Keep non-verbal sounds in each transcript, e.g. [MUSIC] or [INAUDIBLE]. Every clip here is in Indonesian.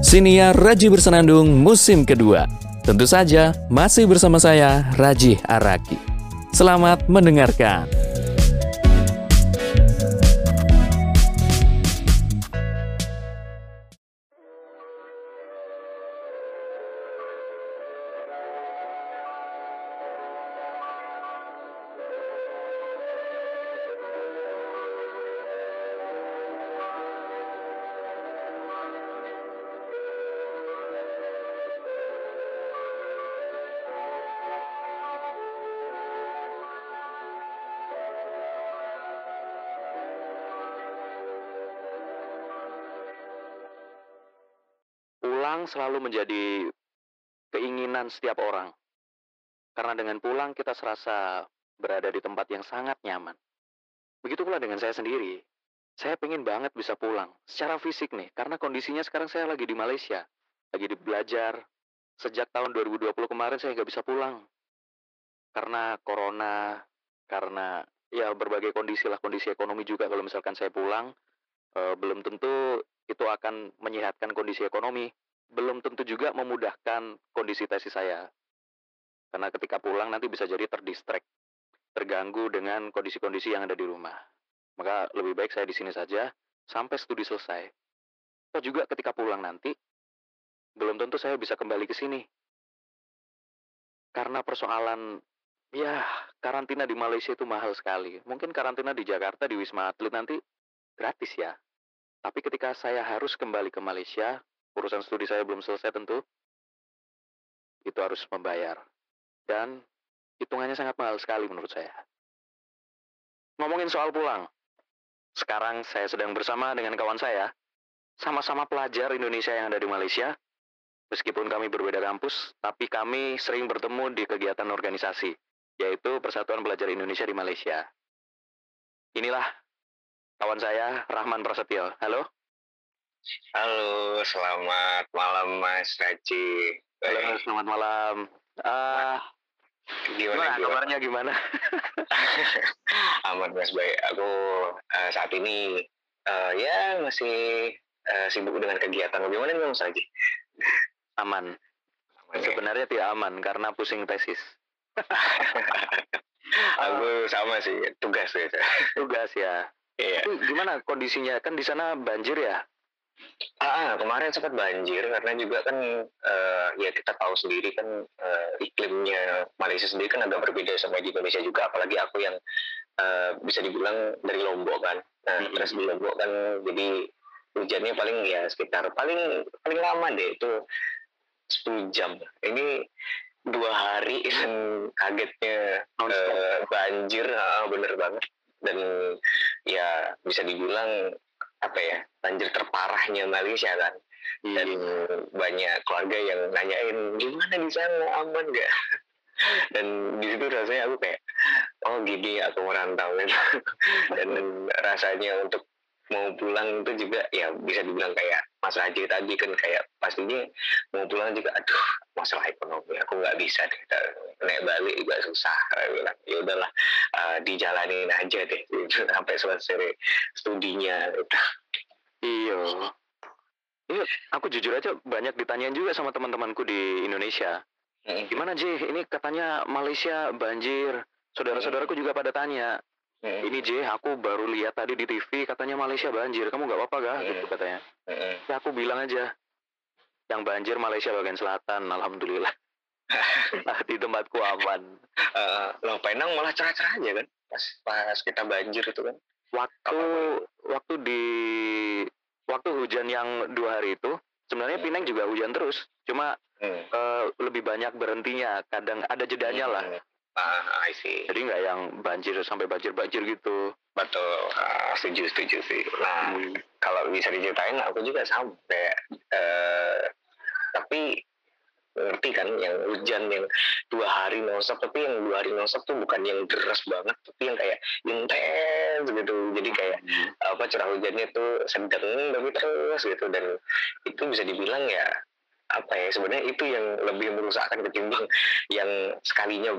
Siniar Raji Bersenandung musim kedua. Tentu saja masih bersama saya Raji Araki. Selamat mendengarkan. Pulang selalu menjadi keinginan setiap orang. Karena dengan pulang kita serasa berada di tempat yang sangat nyaman. Begitu pula dengan saya sendiri. Saya pengen banget bisa pulang. Secara fisik nih, karena kondisinya sekarang saya lagi di Malaysia. Lagi di belajar. Sejak tahun 2020 kemarin saya nggak bisa pulang. Karena corona, karena ya berbagai kondisi lah, kondisi ekonomi juga kalau misalkan saya pulang, eh, belum tentu itu akan menyehatkan kondisi ekonomi. Belum tentu juga memudahkan kondisi tesis saya. Karena ketika pulang nanti bisa jadi terdistract, terganggu dengan kondisi-kondisi yang ada di rumah. Maka lebih baik saya di sini saja sampai studi selesai. Atau juga ketika pulang nanti, belum tentu saya bisa kembali ke sini. Karena persoalan, ya karantina di Malaysia itu mahal sekali. Mungkin karantina di Jakarta, di Wisma Atlet nanti gratis ya. Tapi ketika saya harus kembali ke Malaysia, urusan studi saya belum selesai tentu, itu harus membayar. Dan hitungannya sangat mahal sekali menurut saya. Ngomongin soal pulang, sekarang saya sedang bersama dengan kawan saya, sama-sama pelajar Indonesia yang ada di Malaysia. Meskipun kami berbeda kampus, tapi kami sering bertemu di kegiatan organisasi, yaitu Persatuan Pelajar Indonesia di Malaysia. Inilah kawan saya, Rahman Prasetyo. Halo. Halo, selamat malam Mas Raji. Halo, selamat malam. Ah, Gimana, gimana kabarnya gimana? [LAUGHS] Aman Mas baik. Aku eh, saat ini eh, ya masih eh, sibuk dengan kegiatan. Bagaimana nih Mas Raji? Aman. Aman ya? Sebenarnya tidak aman karena pusing tesis. [LAUGHS] Aku sama sih, tugas ya. Tugas ya. Iya. Tapi gimana kondisinya? Kan di sana banjir ya? Ah, ah, kemarin sempat banjir karena juga kan eh, ya kita tahu sendiri kan eh, iklimnya Malaysia sendiri kan agak berbeda sama di Indonesia juga apalagi aku yang eh, bisa dibilang dari Lombok kan. Nah, Mm-mm. terus di Lombok kan jadi hujannya paling ya sekitar paling paling lama deh itu 10 jam. Ini dua hari [LAUGHS] dan kagetnya eh, banjir, ah, bener banget. Dan ya bisa dibilang apa ya banjir terparahnya Malaysia kan. Dan Iya. banyak keluarga yang nanyain gimana di sana? Aman gak [LAUGHS] dan di situ rasanya aku kayak oh gini aku merantau gitu [LAUGHS] dan rasanya untuk mau pulang itu juga ya bisa dibilang kayak Mas Raji tadi kan kayak pastinya mau pulang juga aduh masalah ekonomi aku nggak bisa deh naik balik juga susah bilang ya udahlah eh, dijalanin aja deh [LAUGHS] sampai selesai studinya gitu. Iya. Ini aku jujur aja banyak ditanyain juga sama teman-temanku di Indonesia. Mm. Gimana J? Ini katanya Malaysia banjir. Saudara-saudaraku juga pada tanya. Mm. Ini J, aku baru lihat tadi di TV katanya Malaysia banjir. Kamu nggak apa-apa gak? Hmm. Gitu katanya. Mm. Ya aku bilang aja. Yang banjir Malaysia bagian selatan, alhamdulillah. Nah, [LAUGHS] di tempatku aman. Eh, loh Penang malah cerah-cerah aja kan pas pas kita banjir itu kan Waktu waktu di waktu hujan yang dua hari itu, sebenarnya Hmm. Pinang juga hujan terus. Cuma Hmm. eh, lebih banyak berhentinya. Kadang ada jedanya lah. Hmm. ah I see Jadi nggak yang banjir sampai banjir-banjir gitu. betul Ah, setuju setuju sih nah Hmm. kalau bisa diceritain aku juga kayak eh, tapi ngerti kan yang hujan yang dua hari nonstop tapi yang dua hari nonstop tuh bukan yang deras banget tapi yang kayak intens gitu jadi kayak apa curah hujannya tuh sedang tapi terus gitu dan itu bisa dibilang ya apa ya sebenarnya itu yang lebih merusakkan ketimbang yang sekalinya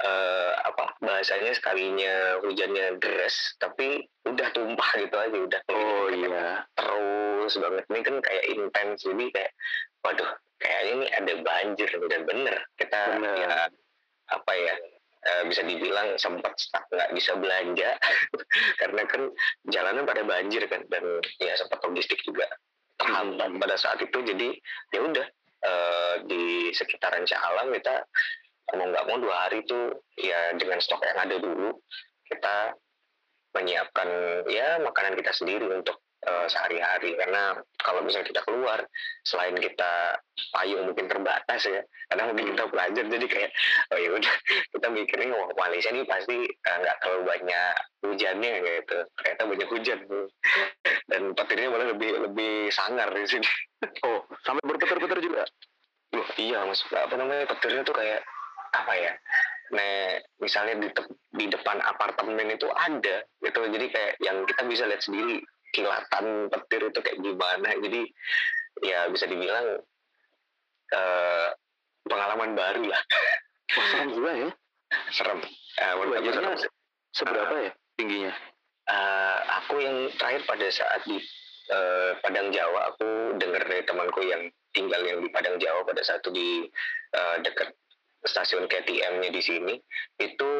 eh, apa bahasanya sekalinya hujannya deras tapi udah tumpah gitu aja udah Oh iya. terus banget ini kan kayak intens jadi kayak waduh kayak ini ada banjir dan bener kita Bener. ya apa ya eh, bisa dibilang sempat stuck nggak bisa belanja [LAUGHS] karena kan jalanan pada banjir kan dan ya sempat logistik juga terhambat Hmm. pada saat itu jadi ya udah eh, di sekitaran Cialang kita mau nggak mau dua hari itu ya dengan stok yang ada dulu kita menyiapkan ya makanan kita sendiri untuk eh, sehari-hari. Karena kalau misalnya kita keluar selain kita payung mungkin terbatas ya karena mungkin kita belajar jadi kayak oh ya udah kita mikirnya wah Malaysia ini pasti eh, nggak terlalu banyak hujannya gitu. Ternyata banyak hujan. Dan petirnya malah lebih lebih sangar di sini. Oh, sampai berputar-putar juga. Loh, iya mas. Apa namanya petirnya tuh kayak apa ya nah misalnya di, tep- di depan apartemen itu ada gitu jadi kayak yang kita bisa lihat sendiri kilatan petir itu kayak gimana jadi ya bisa dibilang eh, pengalaman baru lah Wah, serem juga ya. serem menurut aku Banjirnya serem. Seberapa ya tingginya? Eh, aku yang terakhir pada saat di eh, Padang Jawa aku dengar dari temanku yang tinggal yang di Padang Jawa pada saat itu di eh, dekat stasiun KTM-nya di sini itu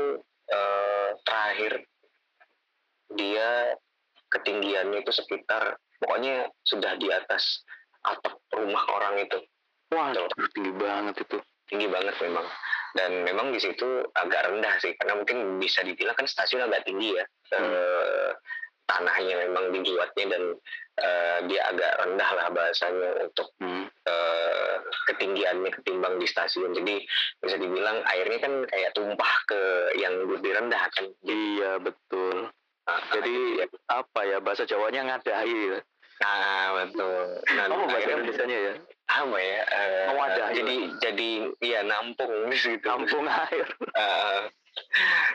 eh, terakhir dia ketinggiannya itu sekitar pokoknya sudah di atas atap rumah orang itu Wah, Tuh. tinggi banget itu. tinggi banget memang dan memang di situ agak rendah sih karena mungkin bisa dibilang kan stasiun agak tinggi ya Eh, tanahnya memang dibuatnya dan eh, dia agak rendah lah bahasanya untuk Hmm. Ketinggiannya ketimbang di stasiun jadi bisa dibilang airnya kan kayak tumpah ke yang lebih rendah kan Iya, betul. Nah, Jadi apa ya bahasa Jawanya ngadahi. nah betul nah, Oh, bahasa Indonesianya ya. apa ya eh, Mewadahi. jadi jadi ya nampung [LAUGHS] di situ Kampung air. Eh,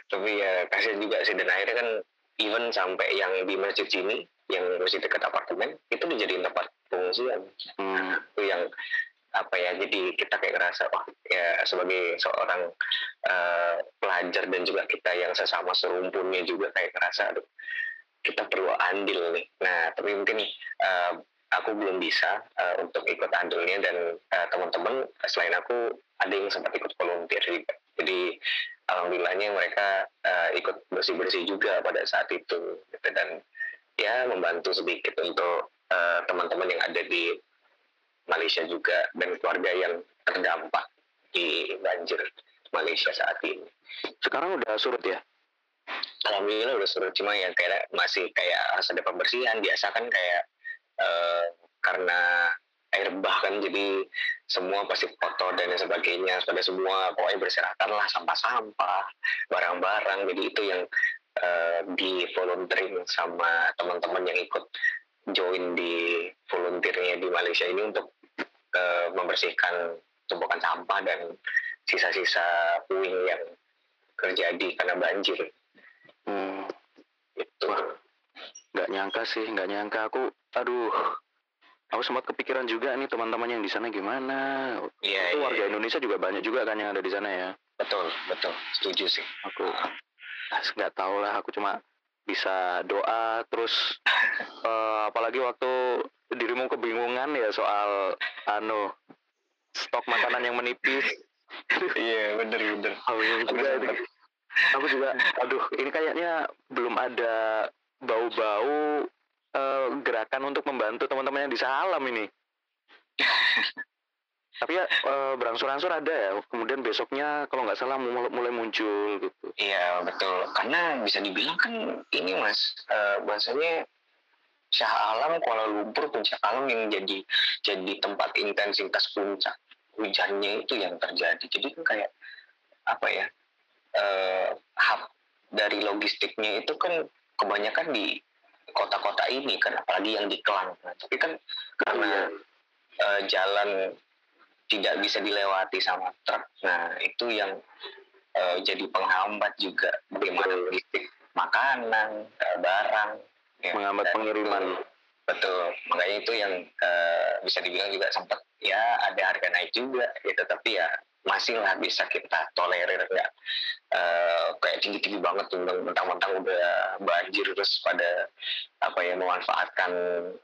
tapi ya kasihan juga sih dan akhirnya kan even sampai yang di masjid sini yang masjid dekat apartemen itu dijadiin tempat pengungsian Hmm. itu yang apa ya jadi kita kayak ngerasa wah ya sebagai seorang eh, pelajar dan juga kita yang sesama serumpunnya juga kayak ngerasa aduh kita perlu andil nih nah tapi mungkin eh, aku belum bisa eh, untuk ikut andilnya dan eh, teman-teman selain aku ada yang sempat ikut volunteer juga jadi alhamdulillahnya mereka eh, ikut bersih-bersih juga pada saat itu gitu. dan ya membantu sedikit untuk eh, teman-teman yang ada di Malaysia juga dan keluarga yang terdampak di banjir Malaysia saat ini. Sekarang udah surut ya? Alhamdulillah udah surut cuma ya kayak masih kayak harus ada pembersihan biasa kan kayak eh, karena air bah kan jadi semua pasti kotor dan lain sebagainya pada semua pokoknya berserakan lah sampah-sampah barang-barang jadi itu yang eh, di volunteering sama teman-teman yang ikut join di volunteernya di Malaysia ini untuk eh, membersihkan tumpukan sampah dan sisa-sisa puing yang terjadi karena banjir Hmm. itu Wah. Nggak nyangka sih, nggak nyangka aku. Aduh. Aku sempat kepikiran juga nih teman-teman yang di sana gimana. iya Itu iya, warga iya. Indonesia juga banyak juga kan yang ada di sana ya. betul betul setuju sih Aku nggak tahu lah. Aku cuma bisa doa terus. [LAUGHS] eh, apalagi waktu dirimu kebingungan ya soal anu stok makanan yang menipis. [LAUGHS] iya bener bener Oh, iya Aku juga itu. Aku juga, aduh, ini kayaknya belum ada bau-bau eh, gerakan untuk membantu teman-teman yang di Salam ini. [LAUGHS] Tapi ya eh, berangsur-angsur ada ya. Kemudian besoknya kalau nggak salah mulai, mulai muncul gitu. iya betul karena bisa dibilang kan ini mas eh, bahasanya Shah Alam Kuala Lumpur puncak alam yang jadi jadi tempat intensitas puncak hujannya itu yang terjadi jadi kan kayak apa ya eh, hub dari logistiknya itu kan kebanyakan di kota-kota ini kan apalagi yang di Kelang Nah, tapi kan karena eh, jalan tidak bisa dilewati sama truk. Nah itu yang eh, jadi penghambat juga bagaimana logistik makanan eh, barang ya. Menghambat pengiriman. itu- betul. Makanya itu yang eh, bisa dibilang juga sempat ya ada harga naik juga gitu tapi ya masih lah bisa kita tolerir nggak uh, kayak tinggi tinggi banget tuh mentang-mentang udah banjir terus pada apa ya memanfaatkan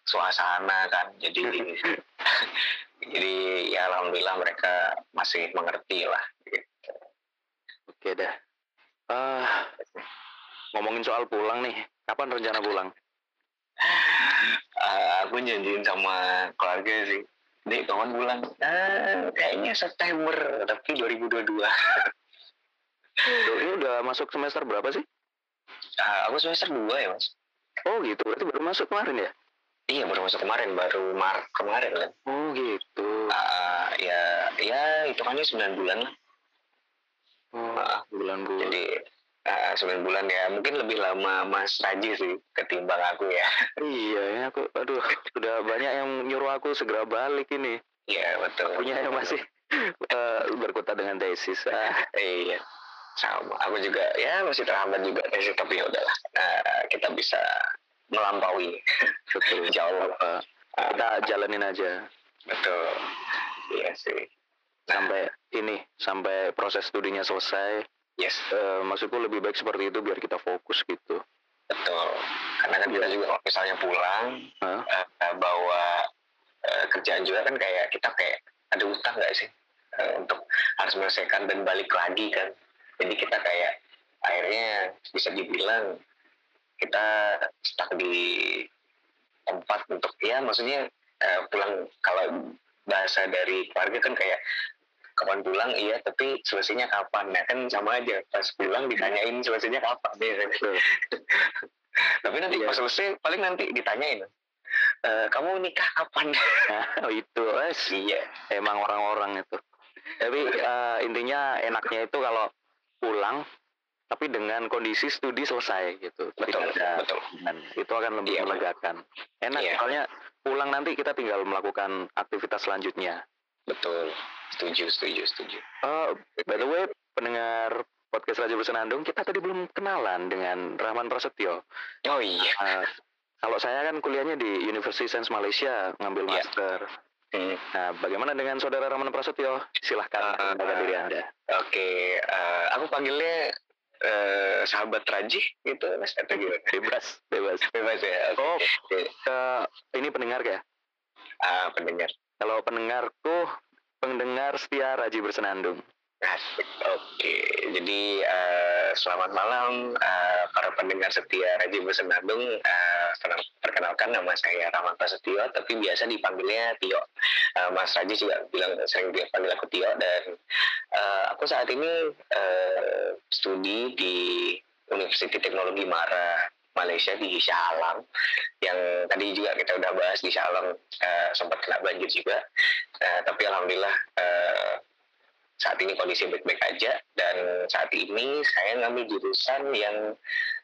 suasana kan. Jadi [LAUGHS] [LAUGHS] jadi ya alhamdulillah mereka masih mengerti lah gitu. oke dah uh, ngomongin soal pulang nih kapan rencana pulang uh, aku janjiin sama keluarga sih Dek, kawan bulan, ah, kayaknya September, tapi 2022. Duh, ini udah masuk semester berapa sih? Uh, aku semester 2 ya, Mas. Oh gitu, berarti baru masuk kemarin ya? Iya, baru masuk kemarin, baru Maret kemarin kan. Oh gitu. Uh, ya, ya hitungannya 9 bulan lah. Oh, uh, bulan-bulan. Jadi, Uh, bulan ya mungkin lebih lama Mas Raji sih ketimbang aku ya [LAUGHS] iya ya aku aduh sudah banyak yang nyuruh aku segera balik ini iya betul punya yang masih uh, berkutat dengan tesis uh. [LAUGHS] iya sama aku juga ya masih terhambat juga tesis tapi ya udahlah uh, kita bisa melampaui [LAUGHS] betul jauh uh, kita jalanin aja betul iya sih nah. sampai ini sampai proses studinya selesai Yes. Uh, maksudku lebih baik seperti itu biar kita fokus gitu. Betul. Karena kan kita juga kalau misalnya pulang huh? uh, bawa uh, kerjaan juga kan kayak kita kayak ada utang nggak sih uh, untuk harus menyelesaikan dan balik lagi kan. Jadi kita kayak akhirnya bisa dibilang kita stuck di tempat untuk ya maksudnya uh, pulang kalau bahasa dari keluarga kan kayak kapan pulang? Iya tapi selesainya kapan? Nah kan sama aja pas pulang ditanyain selesainya kapan ya [LAUGHS] tapi nanti iya. pas selesai paling nanti ditanyain e, kamu nikah kapan? [LAUGHS] Oh itu es iya. Emang orang-orang itu. Tapi uh, intinya enaknya itu kalau pulang tapi dengan kondisi studi selesai gitu betul ada, betul dan itu akan lebih iya, melegakan enak iya. soalnya pulang nanti kita tinggal melakukan aktivitas selanjutnya betul Setuju, setuju, setuju. Uh, by the way, pendengar podcast Raja Bersenandung, kita tadi belum kenalan dengan Rahman Prasetyo. Oh iya. Uh, kalau saya kan kuliahnya di University Sains Malaysia, ngambil yeah. master. Hmm. Nah, bagaimana dengan saudara Rahman Prasetyo? Silahkan uh, uh, diri Anda. Oke, okay. uh, aku panggilnya uh, sahabat Raji gitu, Mas atau gimana? Bebas, bebas. Bebas ya. Okay. Oh, uh, ini pendengar ya? Ah, uh, pendengar. Kalau pendengarku pendengar setia Raji Bersenandung. Asik. Oke, jadi uh, selamat malam uh, para pendengar setia Raji Bersenandung. Uh, perkenalkan nama saya Rahmat Prasetyo, tapi biasa dipanggilnya Tio. Uh, Mas Raji juga bilang sering dipanggil aku Tio dan uh, aku saat ini uh, studi di University Teknologi Mara Malaysia di Shah Alam yang tadi juga kita udah bahas di Shah Alam uh, sempat kena banjir juga uh, tapi alhamdulillah uh, saat ini kondisi baik-baik aja dan saat ini saya ngambil jurusan yang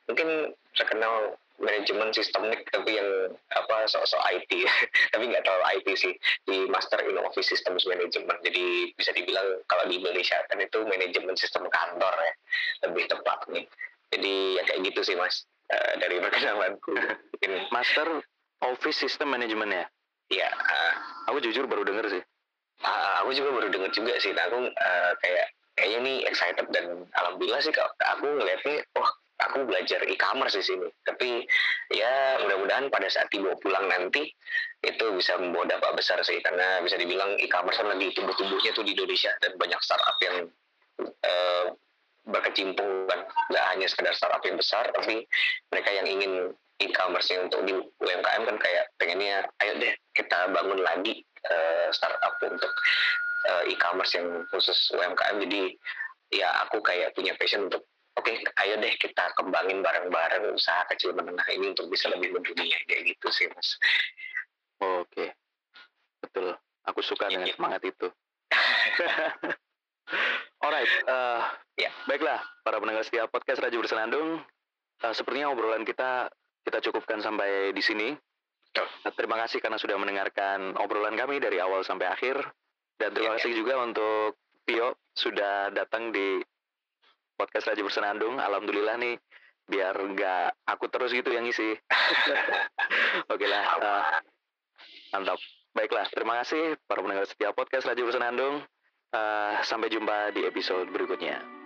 mungkin terkenal manajemen sistemik tapi yang apa sok-sok IT [LAUGHS] tapi nggak terlalu IT sih di Master in Office Systems Management jadi bisa dibilang kalau di Indonesia kan itu manajemen sistem kantor ya lebih tepat nih jadi ya kayak gitu sih mas uh, dari [LAUGHS] perkenalanku. Master Office System Management ya? Iya. Uh, aku jujur baru denger sih. Uh, aku juga baru denger juga sih. Aku uh, kayak kayaknya nih excited dan alhamdulillah sih kalau aku ngeliatnya, wah aku belajar e-commerce di sini. Tapi ya mudah-mudahan pada saat dibawa pulang nanti itu bisa membawa dampak besar sih karena bisa dibilang e-commerce kan lagi tumbuh-tumbuhnya tuh di Indonesia dan banyak startup yang uh, berkecimpung kan nggak hanya sekedar startup yang besar tapi mereka yang ingin e-commerce untuk di UMKM kan kayak pengennya ayo deh kita bangun lagi uh, startup untuk uh, e-commerce yang khusus UMKM jadi ya aku kayak punya passion untuk oke okay, ayo deh kita kembangin bareng-bareng usaha kecil menengah ini untuk bisa lebih mendunia kayak gitu sih mas oke okay. betul aku suka ya, dengan ya. semangat itu [LAUGHS] Alright, uh, ya baiklah para pendengar setia podcast Raja Bersenandung. Uh, sepertinya obrolan kita kita cukupkan sampai di sini. Uh, terima kasih karena sudah mendengarkan obrolan kami dari awal sampai akhir. Dan terima ya, kasih ya. juga untuk Tio sudah datang di podcast Raja Bersenandung. Alhamdulillah nih, biar nggak aku terus gitu yang ngisi. [LAUGHS] Oke lah, uh, mantap. Baiklah, terima kasih para pendengar setia podcast Raja Bersenandung. Uh, sampai jumpa di episode berikutnya.